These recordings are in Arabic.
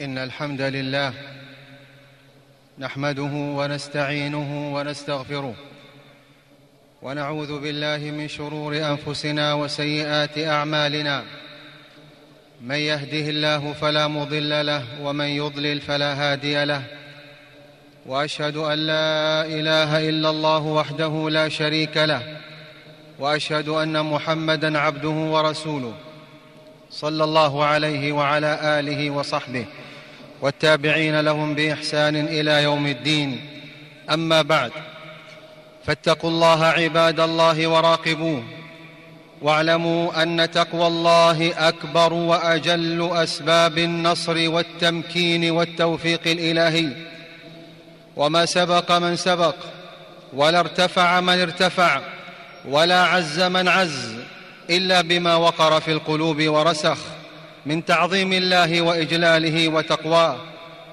إن الحمد لله نحمده ونستعينه ونستغفره ونعوذ بالله من شرور أنفسنا وسيئات أعمالنا. من يهده الله فلا مضل له ومن يضلل فلا هادي له. وأشهد أن لا إله إلا الله وحده لا شريك له. وأشهد أن محمدا عبده ورسوله. صلى الله عليه وعلى آله وصحبه. والتابعين لهم بإحسان إلى يوم الدين. أما بعد فاتقوا الله عباد الله وراقبوه. واعلموا أن تقوى الله أكبر وأجل أسباب النصر والتمكين والتوفيق الإلهي. وما سبق من سبق ولا ارتفع من ارتفع ولا عز من عز إلا بما وقر في القلوب ورسخ. من تعظيم الله وإجلاله وتقواه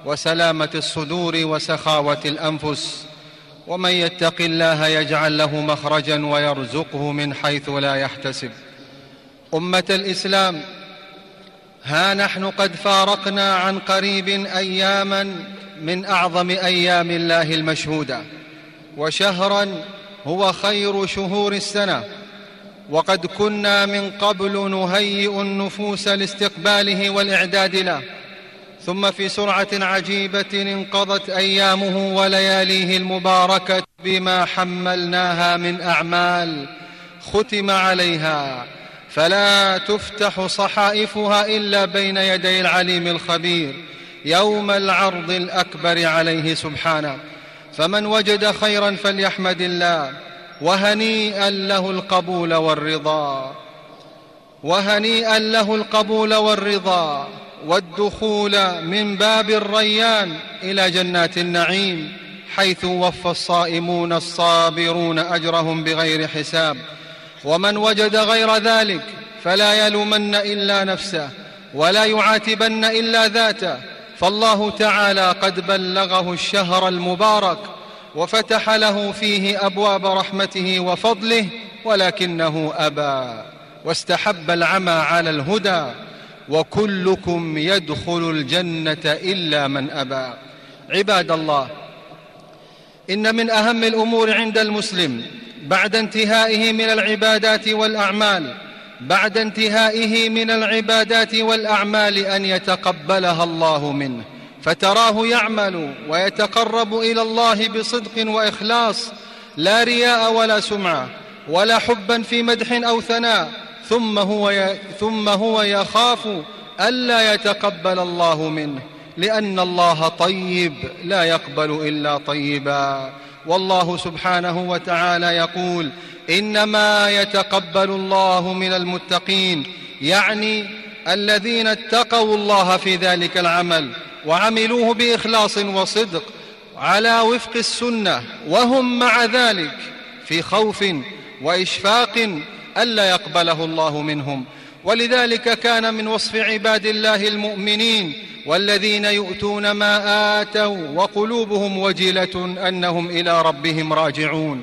وسلامة الصدور وسخاوة الأنفس. ومن يتق الله يجعل له مخرجا ويرزقه من حيث لا يحتسب. أمة الإسلام ها نحن قد فارقنا عن قريب اياما من أعظم أيام الله المشهودة. وشهرا هو خير شهور السنة. وقد كنا من قبل نهيئ النفوس لاستقباله والإعداد له. ثم في سرعة عجيبة انقضت أيامه ولياليه المباركة بما حملناها من أعمال ختم عليها. فلا تفتح صحائفها إلا بين يدي العليم الخبير يوم العرض الأكبر عليه سبحانه. فمن وجد خيرا فليحمد الله. وهنيئا له القبول والرضا. وهنيئا له القبول والرضا. والدخول من باب الريان إلى جنات النعيم حيث وفى الصائمون الصابرون أجرهم بغير حساب. ومن وجد غير ذلك فلا يلومن إلا نفسه ولا يعاتبن إلا ذاته. فالله تعالى قد بلغه الشهر المبارك وفتح له فيه أبواب رحمته وفضله ولكنه أبى واستحب العمى على الهدى وكلكم يدخل الجنة إلا من أبى. عباد الله إن من أهم الأمور عند المسلم بعد انتهائه من العبادات والأعمال بعد انتهائه من العبادات والأعمال أن يتقبلها الله منه. فتراه يعمل ويتقرب إلى الله بصدق وإخلاص لا رياء ولا سمعة ولا حبا في مدح أو ثناء ثم هو ي... ثم هو يخاف ألا يتقبل الله منه لأن الله طيب لا يقبل إلا طيبا. والله سبحانه وتعالى يقول إنما يتقبل الله من المتقين يعني الذين اتقوا الله في ذلك العمل وعملوه بإخلاص وصدق على وفق السنة وهم مع ذلك في خوف وإشفاق ألا يقبله الله منهم. ولذلك كان من وصف عباد الله المؤمنين والذين يؤتون ما آتوا وقلوبهم وجلة أنهم إلى ربهم راجعون.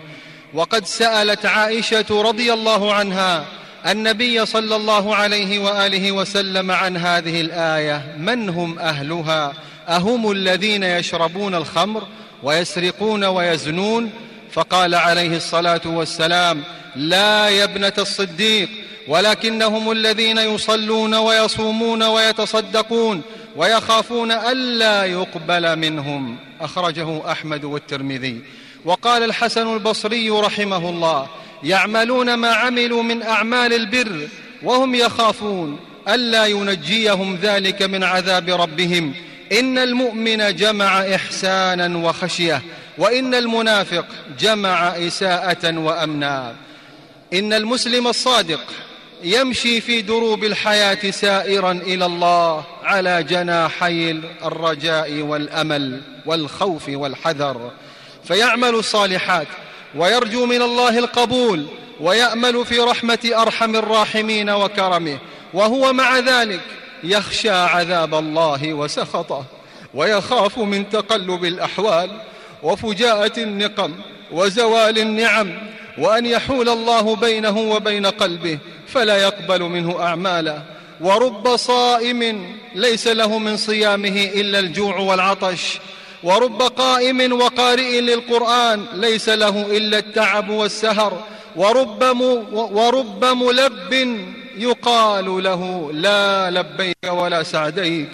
وقد سألت عائشة رضي الله عنها النبي صلى الله عليه وآله وسلم عن هذه الآية من هم أهلها؟ أهم الذين يشربون الخمر ويسرقون ويزنون؟ فقال عليه الصلاة والسلام لا يا ابنة الصديق ولكنهم الذين يصلون ويصومون ويتصدقون ويخافون الا يقبل منهم. أخرجه أحمد والترمذي. وقال الحسن البصري رحمه الله يعملون ما عملوا من أعمال البر وهم يخافون ألا ينجيهم ذلك من عذاب ربهم. إن المؤمن جمع إحسانا وخشية وإن المنافق جمع إساءة وأمنا. إن المسلم الصادق يمشي في دروب الحياة سائرا إلى الله على جناحي الرجاء والأمل والخوف والحذر. فيعمل الصالحات ويرجو من الله القبول ويأمل في رحمة أرحم الراحمين وكرمه وهو مع ذلك يخشى عذاب الله وسخطه ويخاف من تقلب الأحوال وفجاءة النقم وزوال النعم وأن يحول الله بينه وبين قلبه فلا يقبل منه اعمالا ورب صائم ليس له من صيامه إلا الجوع والعطش ورب قائم وقارئ للقرآن ليس له إلا التعب والسهر. ورب, ورب ملب يقال له لا لبيك ولا سعديك.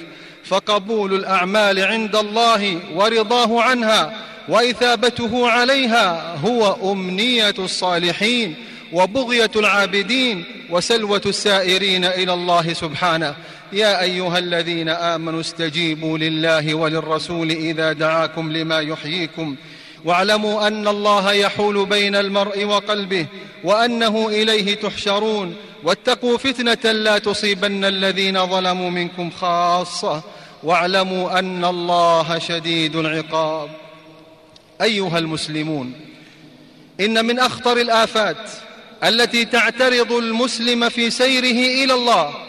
فقبول الأعمال عند الله ورضاه عنها وإثابته عليها هو أمنية الصالحين وبغية العابدين وسلوة السائرين إلى الله سبحانه. يا أيها الذين آمنوا استجيبوا لله وللرسول إذا دعاكم لما يحييكم. واعلموا أن الله يحول بين المرء وقلبه وأنه إليه تحشرون. واتقوا فتنة لا تصيبن الذين ظلموا منكم خاصة. واعلموا أن الله شديد العقاب. أيها المسلمون إن من أخطر الآفات التي تعترض المسلم في سيره إلى الله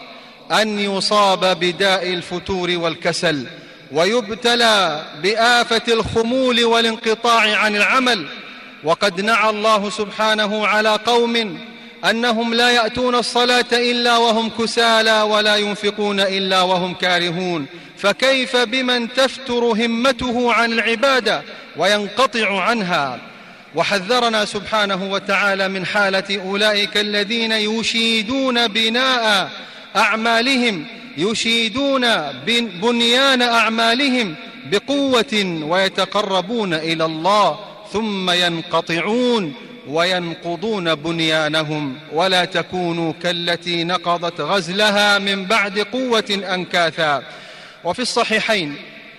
أن يصاب بداء الفتور والكسل ويبتلى بآفة الخمول والانقطاع عن العمل. وقد نعى الله سبحانه على قوم أنهم لا يأتون الصلاة إلا وهم كسالى ولا ينفقون إلا وهم كارهون. فكيف بمن تفتر همته عن العبادة وينقطع عنها؟ وحذرنا سبحانه وتعالى من حالة أولئك الذين يشيدون بناء أعمالهم يشيدون بنيان أعمالهم بقوة ويتقربون إلى الله ثم ينقطعون وينقضون بنيانهم. ولا تكونوا كالتي نقضت غزلها من بعد قوة أنكاثا. وفي الصحيحين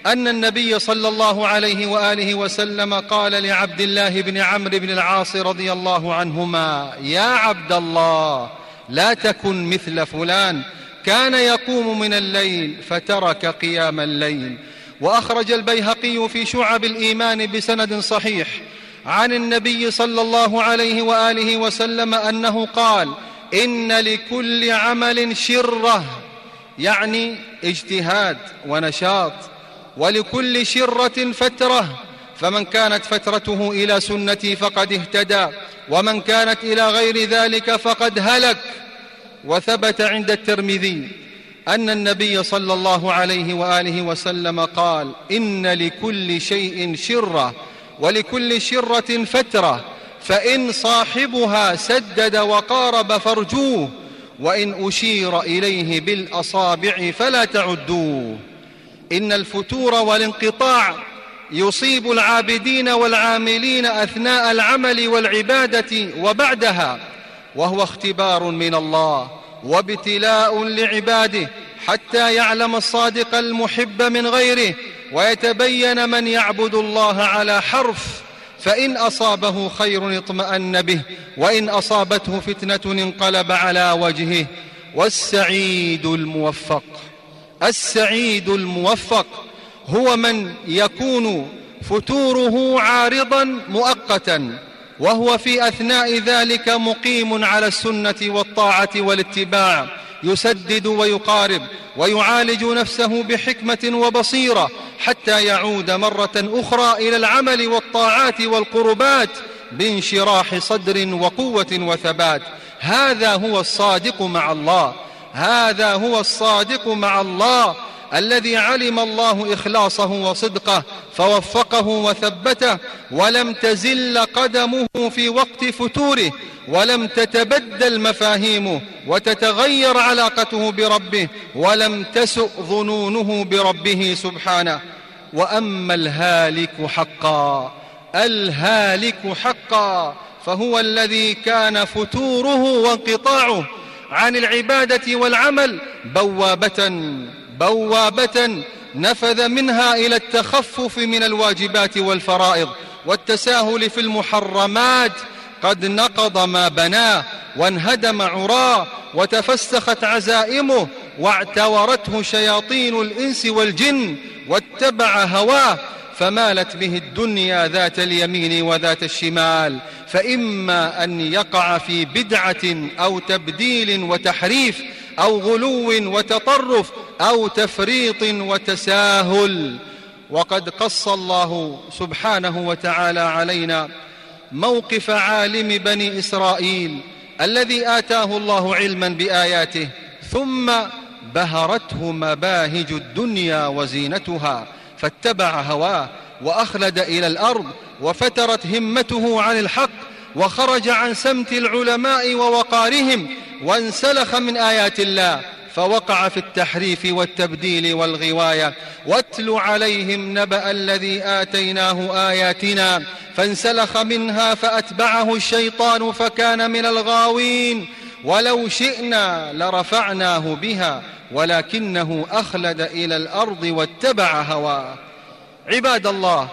أن النبي صلى الله عليه وآله وسلم قال لعبد الله بن عمرو بن العاص رضي الله عنهما يا عبد الله لا تكن مثل فلان. كان يقوم من الليل فترك قيام الليل. وأخرج البيهقي في شعب الإيمان بسند صحيح عن النبي صلى الله عليه وآله وسلم أنه قال إن لكل عمل شرة يعني اجتهاد ونشاط ولكل شرة فترة. فمن كانت فترته إلى سنتي فقد اهتدى ومن كانت إلى غير ذلك فقد هلك. وثبت عند الترمذي أن النبي صلى الله عليه وآله وسلم قال إن لكل شيء شرة ولكل شرة فترة فإن صاحبها سدد وقارب فارجوه وإن أشير إليه بالأصابع فلا تعدوه. إن الفتور والانقطاع يصيب العابدين والعاملين أثناء العمل والعبادة وبعدها وهو اختبار من الله وابتلاء لعباده حتى يعلم الصادق المحب من غيره ويتبين من يعبد الله على حرف فإن أصابه خير اطمأن به وإن أصابته فتنة انقلب على وجهه. والسعيد الموفق السعيد الموفق. هو من يكون فتوره عارضا مؤقتا وهو في أثناء ذلك مقيم على السنة والطاعة والاتباع يسدد ويقارب ويعالج نفسه بحكمة وبصيرة حتى يعود مرة أخرى إلى العمل والطاعات والقربات بانشراح صدر وقوة وثبات. هذا هو الصادق مع الله. هذا هو الصادق مع الله. الذي علم الله إخلاصه وصدقه فوفقه وثبته ولم تزل قدمه في وقت فتوره ولم تتبدل مفاهيمه وتتغير علاقته بربه ولم تسؤ ظنونه بربه سبحانه. وأما الهالك حقا الهالك حقا فهو الذي كان فتوره وانقطاعه عن العبادة والعمل بوابة بوابة نفذ منها إلى التخفف من الواجبات والفرائض والتساهل في المحرمات. قد نقض ما بناه وانهدم عراه وتفسخت عزائمه واعتورته شياطين الإنس والجن واتبع هواه فمالت به الدنيا ذات اليمين وذات الشمال. فإما أن يقع في بدعة أو تبديل وتحريف أو غلو وتطرف أو تفريط وتساهل. وقد قص الله سبحانه وتعالى علينا موقف عالم بني إسرائيل الذي آتاه الله علما بآياته ثم بهرته مباهج الدنيا وزينتها فاتبع هواه وأخلد إلى الأرض وفترت همته عن الحق وخرج عن سمت العلماء ووقارهم وانسلخ من آيات الله. فوقع في التحريف والتبديل والغواية. واتل عليهم نبأ الذي آتيناه آياتنا فانسلخ منها فأتبعه الشيطان فكان من الغاوين. ولو شئنا لرفعناه بها ولكنه أخلد إلى الأرض واتبع هواه. عباد الله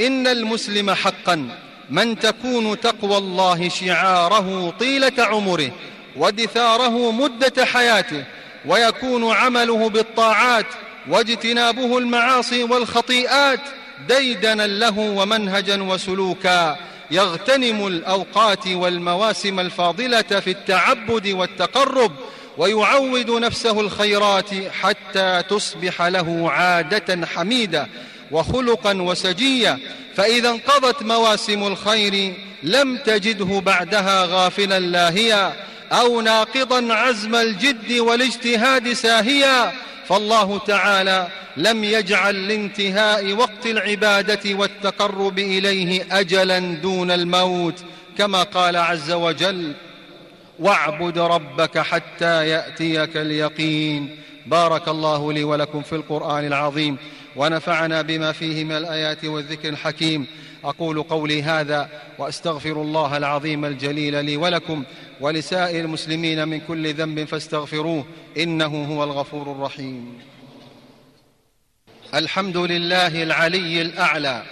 إن المسلم حقا من تكون تقوى الله شعاره طيلة عمره ودثاره مدة حياته ويكون عمله بالطاعات واجتنابه المعاصي والخطيئات ديدنا له ومنهجا وسلوكا. يغتنم الأوقات والمواسم الفاضلة في التعبد والتقرب ويعود نفسه الخيرات حتى تصبح له عادة حميدة وخلقا وسجيا فإذا انقضت مواسم الخير لم تجده بعدها غافلا لاهيا. أو ناقضا عزم الجد والاجتهاد ساهيا فالله تعالى لم يجعل لانتهاء وقت العبادة والتقرب إليه أجلا دون الموت كما قال عز وجل واعبد ربك حتى يأتيك اليقين بارك الله لي ولكم في القرآن العظيم ونفعنا بما فيه من الآيات والذكر الحكيم. أقول قولي هذا وأستغفر الله العظيم الجليل لي ولكم ولسائر المسلمين من كل ذنب فاستغفروه إنه هو الغفور الرحيم. الحمد لله العلي الأعلى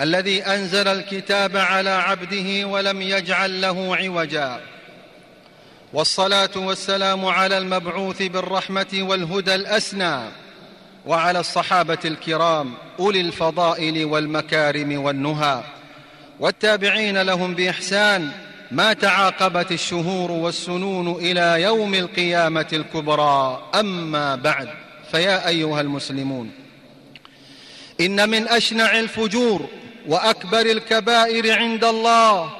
الذي أنزل الكتاب على عبده ولم يجعل له عوجا. والصلاة والسلام على المبعوث بالرحمة والهدى الأسنى وعلى الصحابة الكرام أولي الفضائل والمكارم والنهى. والتابعين لهم بإحسان ما تعاقبت الشهور والسنون إلى يوم القيامة الكبرى أما بعد فيا أيها المسلمون إن من أشنع الفجور وأكبر الكبائر عند الله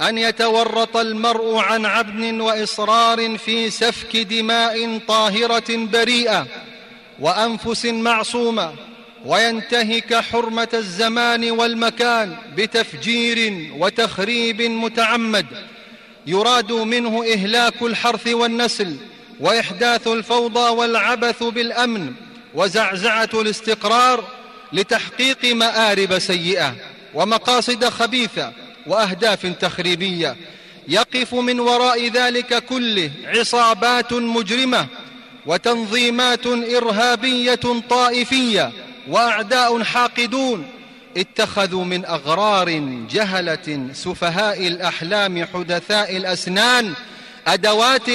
أن يتورط المرء عن عبد وإصرار في سفك دماء طاهرة بريئة وأنفس معصومة وينتهك حرمة الزمان والمكان بتفجير وتخريب متعمد. يراد منه إهلاك الحرث والنسل وإحداث الفوضى والعبث بالأمن وزعزعة الاستقرار لتحقيق مآرب سيئة ومقاصد خبيثة وأهداف تخريبية. يقف من وراء ذلك كله عصابات مجرمة وتنظيمات إرهابية طائفية وأعداء حاقدون اتخذوا من أغرار جهلة سفهاء الأحلام حدثاء الأسنان أدوات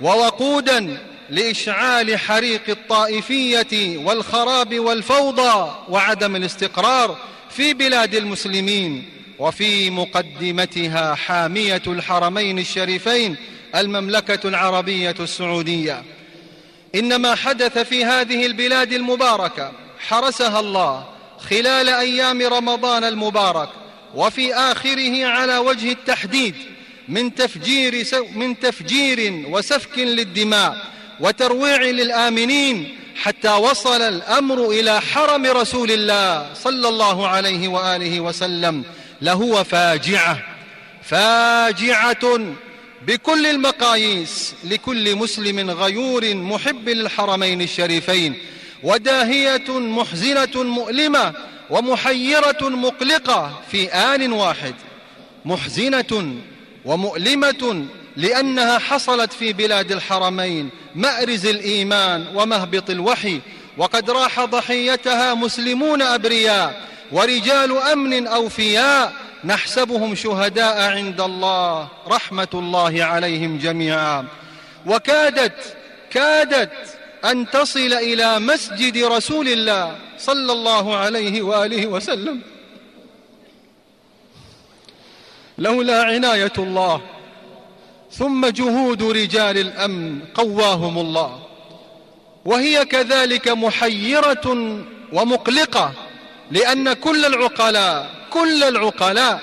ووقودا لإشعال حريق الطائفية والخراب والفوضى وعدم الاستقرار في بلاد المسلمين وفي مقدمتها حامية الحرمين الشريفين المملكة العربية السعودية. إنما حدث في هذه البلاد المباركة حرسها الله خلال أيام رمضان المبارك وفي آخره على وجه التحديد من تفجير, من تفجير وسفك للدماء وترويع للآمنين حتى وصل الأمر إلى حرم رسول الله صلى الله عليه وآله وسلم لهو فاجعة فاجعة بكل المقاييس لكل مسلم غيور محب للحرمين الشريفين وداهية محزنة مؤلمة ومحيرة مقلقة في آن واحد. محزنة ومؤلمة لأنها حصلت في بلاد الحرمين مأرز الإيمان ومهبط الوحي وقد راح ضحيتها مسلمون أبرياء ورجال أمن أوفياء نحسبهم شهداء عند الله رحمة الله عليهم جميعا. وكادت كادت أن تصل إلى مسجد رسول الله صلى الله عليه وآله وسلم. لولا عناية الله ثم جهود رجال الأمن قواهم الله. وهي كذلك محيرة ومقلقة لأن كل العقلاء كل العقلاء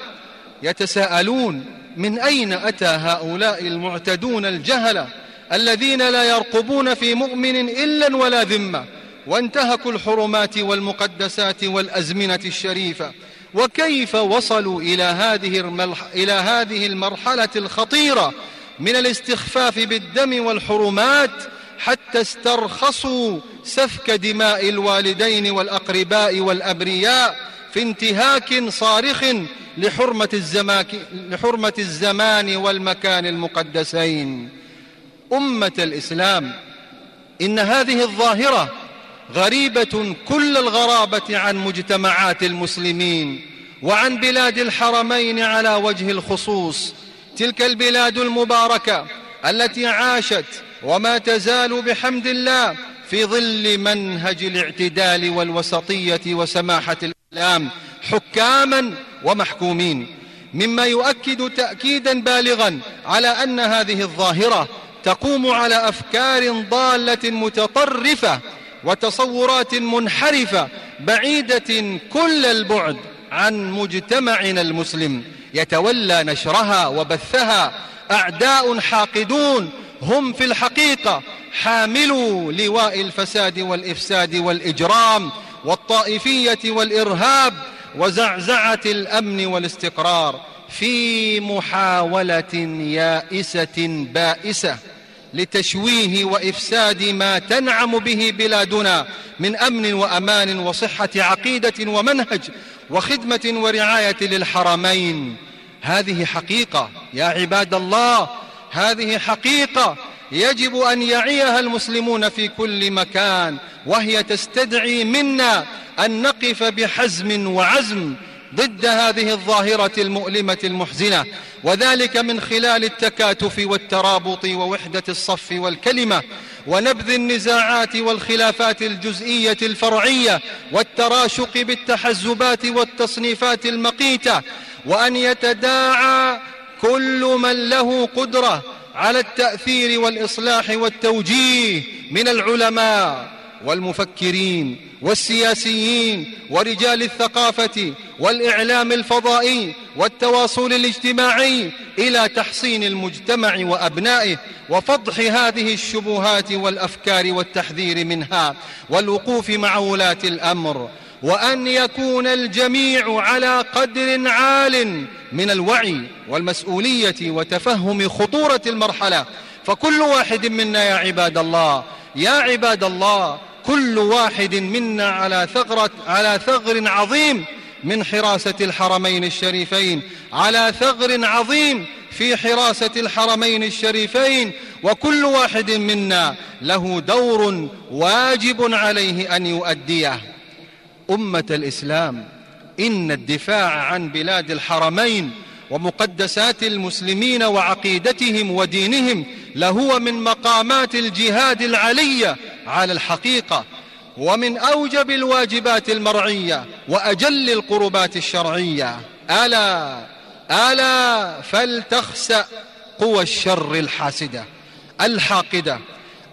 يتساءلون من أين أتى هؤلاء المعتدون الجهلة؟ الذين لا يرقبون في مؤمن إلا ولا ذمة وانتهكوا الحرمات والمقدسات والأزمنة الشريفة. وكيف وصلوا إلى هذه, إلى هذه المرحلة الخطيرة من الاستخفاف بالدم والحرمات حتى استرخصوا سفك دماء الوالدين والأقرباء والأبرياء في انتهاك صارخ لحرمة, لحرمة الزمان والمكان المقدسين. أمة الإسلام إن هذه الظاهرة غريبة كل الغرابة عن مجتمعات المسلمين وعن بلاد الحرمين على وجه الخصوص. تلك البلاد المباركة التي عاشت وما تزال بحمد الله في ظل منهج الاعتدال والوسطية وسماحة الإسلام حكاما ومحكومين. مما يؤكد تأكيدا بالغا على أن هذه الظاهرة تقوم على أفكار ضالة متطرفة وتصورات منحرفة بعيدة كل البعد عن مجتمعنا المسلم. يتولى نشرها وبثها. أعداء حاقدون هم في الحقيقة حاملوا لواء الفساد والإفساد والإجرام والطائفية والإرهاب وزعزعة الأمن والاستقرار في محاولة يائسة بائسة. لتشويه وإفساد ما تنعم به بلادنا من أمن وأمان وصحة عقيدة ومنهج وخدمة ورعاية للحرمين. هذه حقيقة يا عباد الله هذه حقيقة يجب أن يعيها المسلمون في كل مكان وهي تستدعي منا أن نقف بحزم وعزم ضد هذه الظاهرة المؤلمة المحزنة وذلك من خلال التكاتف والترابط ووحدة الصف والكلمة ونبذ النزاعات والخلافات الجزئية الفرعية والتراشق بالتحزبات والتصنيفات المقيتة وأن يتداعى كل من له قدرة على التأثير والإصلاح والتوجيه من العلماء. والمفكرين والسياسيين ورجال الثقافة والإعلام الفضائي والتواصل الاجتماعي إلى تحصين المجتمع وأبنائه وفضح هذه الشبهات والأفكار والتحذير منها والوقوف مع ولاة الأمر وأن يكون الجميع على قدر عال من الوعي والمسؤولية وتفهم خطورة المرحلة. فكل واحد منا يا عباد الله يا عباد الله كل واحد منا على ثغرة على ثغر عظيم من حراسة الحرمين الشريفين. على ثغر عظيم في حراسة الحرمين الشريفين. وكل واحد منا له دور واجب عليه أن يؤديه. أمة الإسلام إن الدفاع عن بلاد الحرمين ومقدسات المسلمين وعقيدتهم ودينهم لهو من مقامات الجهاد العلية على الحقيقة ومن أوجب الواجبات المرعية وأجل القربات الشرعية. ألا ألا فلتخسأ قوى الشر الحاسدة الحاقدة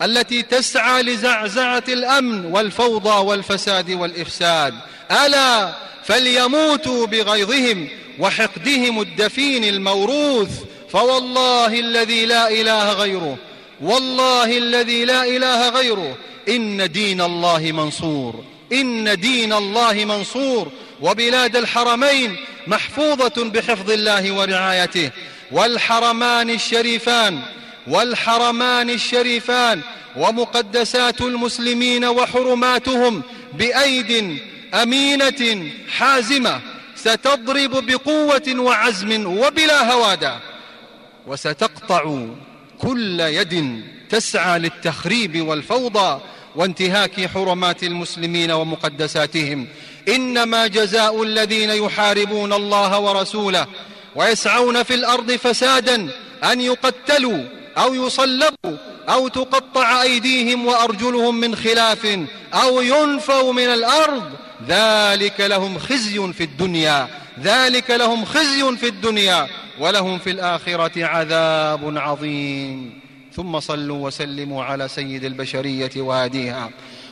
التي تسعى لزعزعة الأمن والفوضى والفساد والإفساد. ألا فليموتوا بغيظهم وحقدهم الدفين الموروث فوالله الذي لا إله غيره والله الذي لا إله غيره. إن دين الله منصور إن دين الله منصور. وبلاد الحرمين محفوظة بحفظ الله ورعايته. والحرمان الشريفان والحرمان الشريفان. ومقدسات المسلمين وحرماتهم بأيد أمينة حازمة ستضرب بقوة وعزم وبلا هوادة. وستقطع كل يد تسعى للتخريب والفوضى وانتهاك حرمات المسلمين ومقدساتهم. إنما جزاء الذين يحاربون الله ورسوله ويسعون في الأرض فسادا أن يقتلوا أو يصلبوا أو تقطع أيديهم وأرجلهم من خلاف أو ينفوا من الأرض. ذلك لهم خزي في الدنيا. ذلك لهم خزي في الدنيا. ولهم في الآخرة عذاب عظيم. ثم صلوا وسلموا على سيد البشرية وهاديها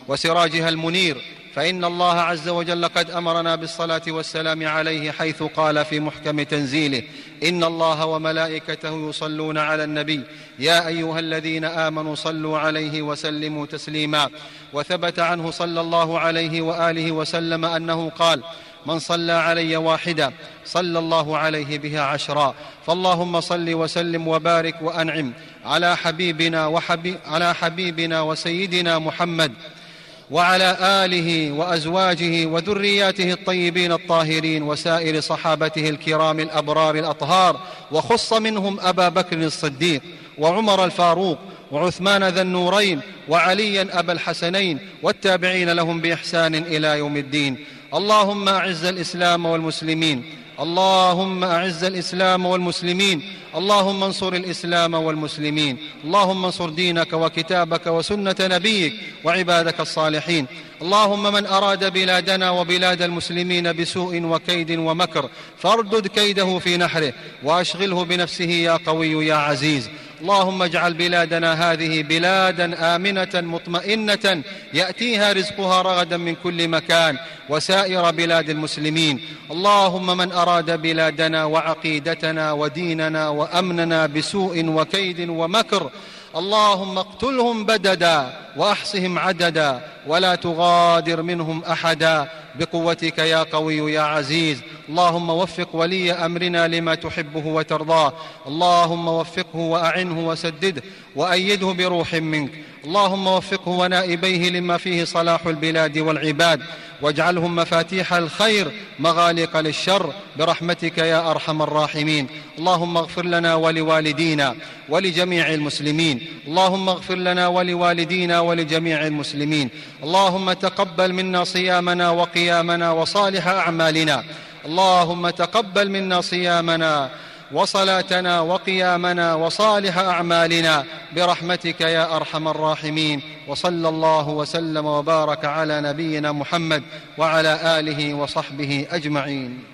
وسراجها المنير. فإن الله عز وجل قد أمرنا بالصلاة والسلام عليه حيث قال في محكم تنزيله إن الله وملائكته يصلون على النبي. يا أيها الذين آمنوا صلوا عليه وسلموا تسليما. وثبت عنه صلى الله عليه وآله وسلم أنه قال من صلى علي واحدا صلى الله عليه بها عشرا. فاللهم صل وسلم وبارك وأنعم على حبيبنا وحبي على حبيبنا وسيدنا محمد وعلى آله وأزواجه وذرياته الطيبين الطاهرين وسائر صحابته الكرام الأبرار الأطهار. وخص منهم أبا بكر الصديق وعمر الفاروق وعثمان ذا النورين وعليا أبا الحسنين والتابعين لهم بإحسان إلى يوم الدين. اللهم أعز الإسلام والمسلمين. اللهم أعز الإسلام والمسلمين. اللهم انصر الإسلام والمسلمين. اللهم انصر دينك وكتابك وسنة نبيك وعبادك الصالحين. اللهم من أراد بلادنا وبلاد المسلمين بسوء وكيد ومكر فاردد كيده في نحره وأشغله بنفسه يا قوي يا عزيز. اللهم اجعل بلادنا هذه بلادا آمنة مطمئنة يأتيها رزقها رغدا من كل مكان وسائر بلاد المسلمين. اللهم من أراد بلادنا وعقيدتنا وديننا وأمننا بسوء وكيد ومكر اللهم اقتلهم بددا. واحصهم عددا ولا تغادر منهم أحدا. بقوتك يا قوي يا عزيز. اللهم وفق ولي أمرنا لما تحبه وترضاه. اللهم وفقه وأعنه وسدده وأيده بروح منك. اللهم وفقه ونائبيه لما فيه صلاح البلاد والعباد. واجعلهم مفاتيح الخير مغالق للشر. برحمتك يا أرحم الراحمين. اللهم اغفر لنا ولوالدينا ولجميع المسلمين. اللهم اغفر لنا ولوالدينا ولجميع المسلمين. اللهم تقبل منا صيامنا وقيامنا وصالح أعمالنا. اللهم تقبل منا صيامنا وصلاتنا وقيامنا وصالح أعمالنا. برحمتك يا أرحم الراحمين. وصلى الله وسلم وبارك على نبينا محمد وعلى آله وصحبه أجمعين.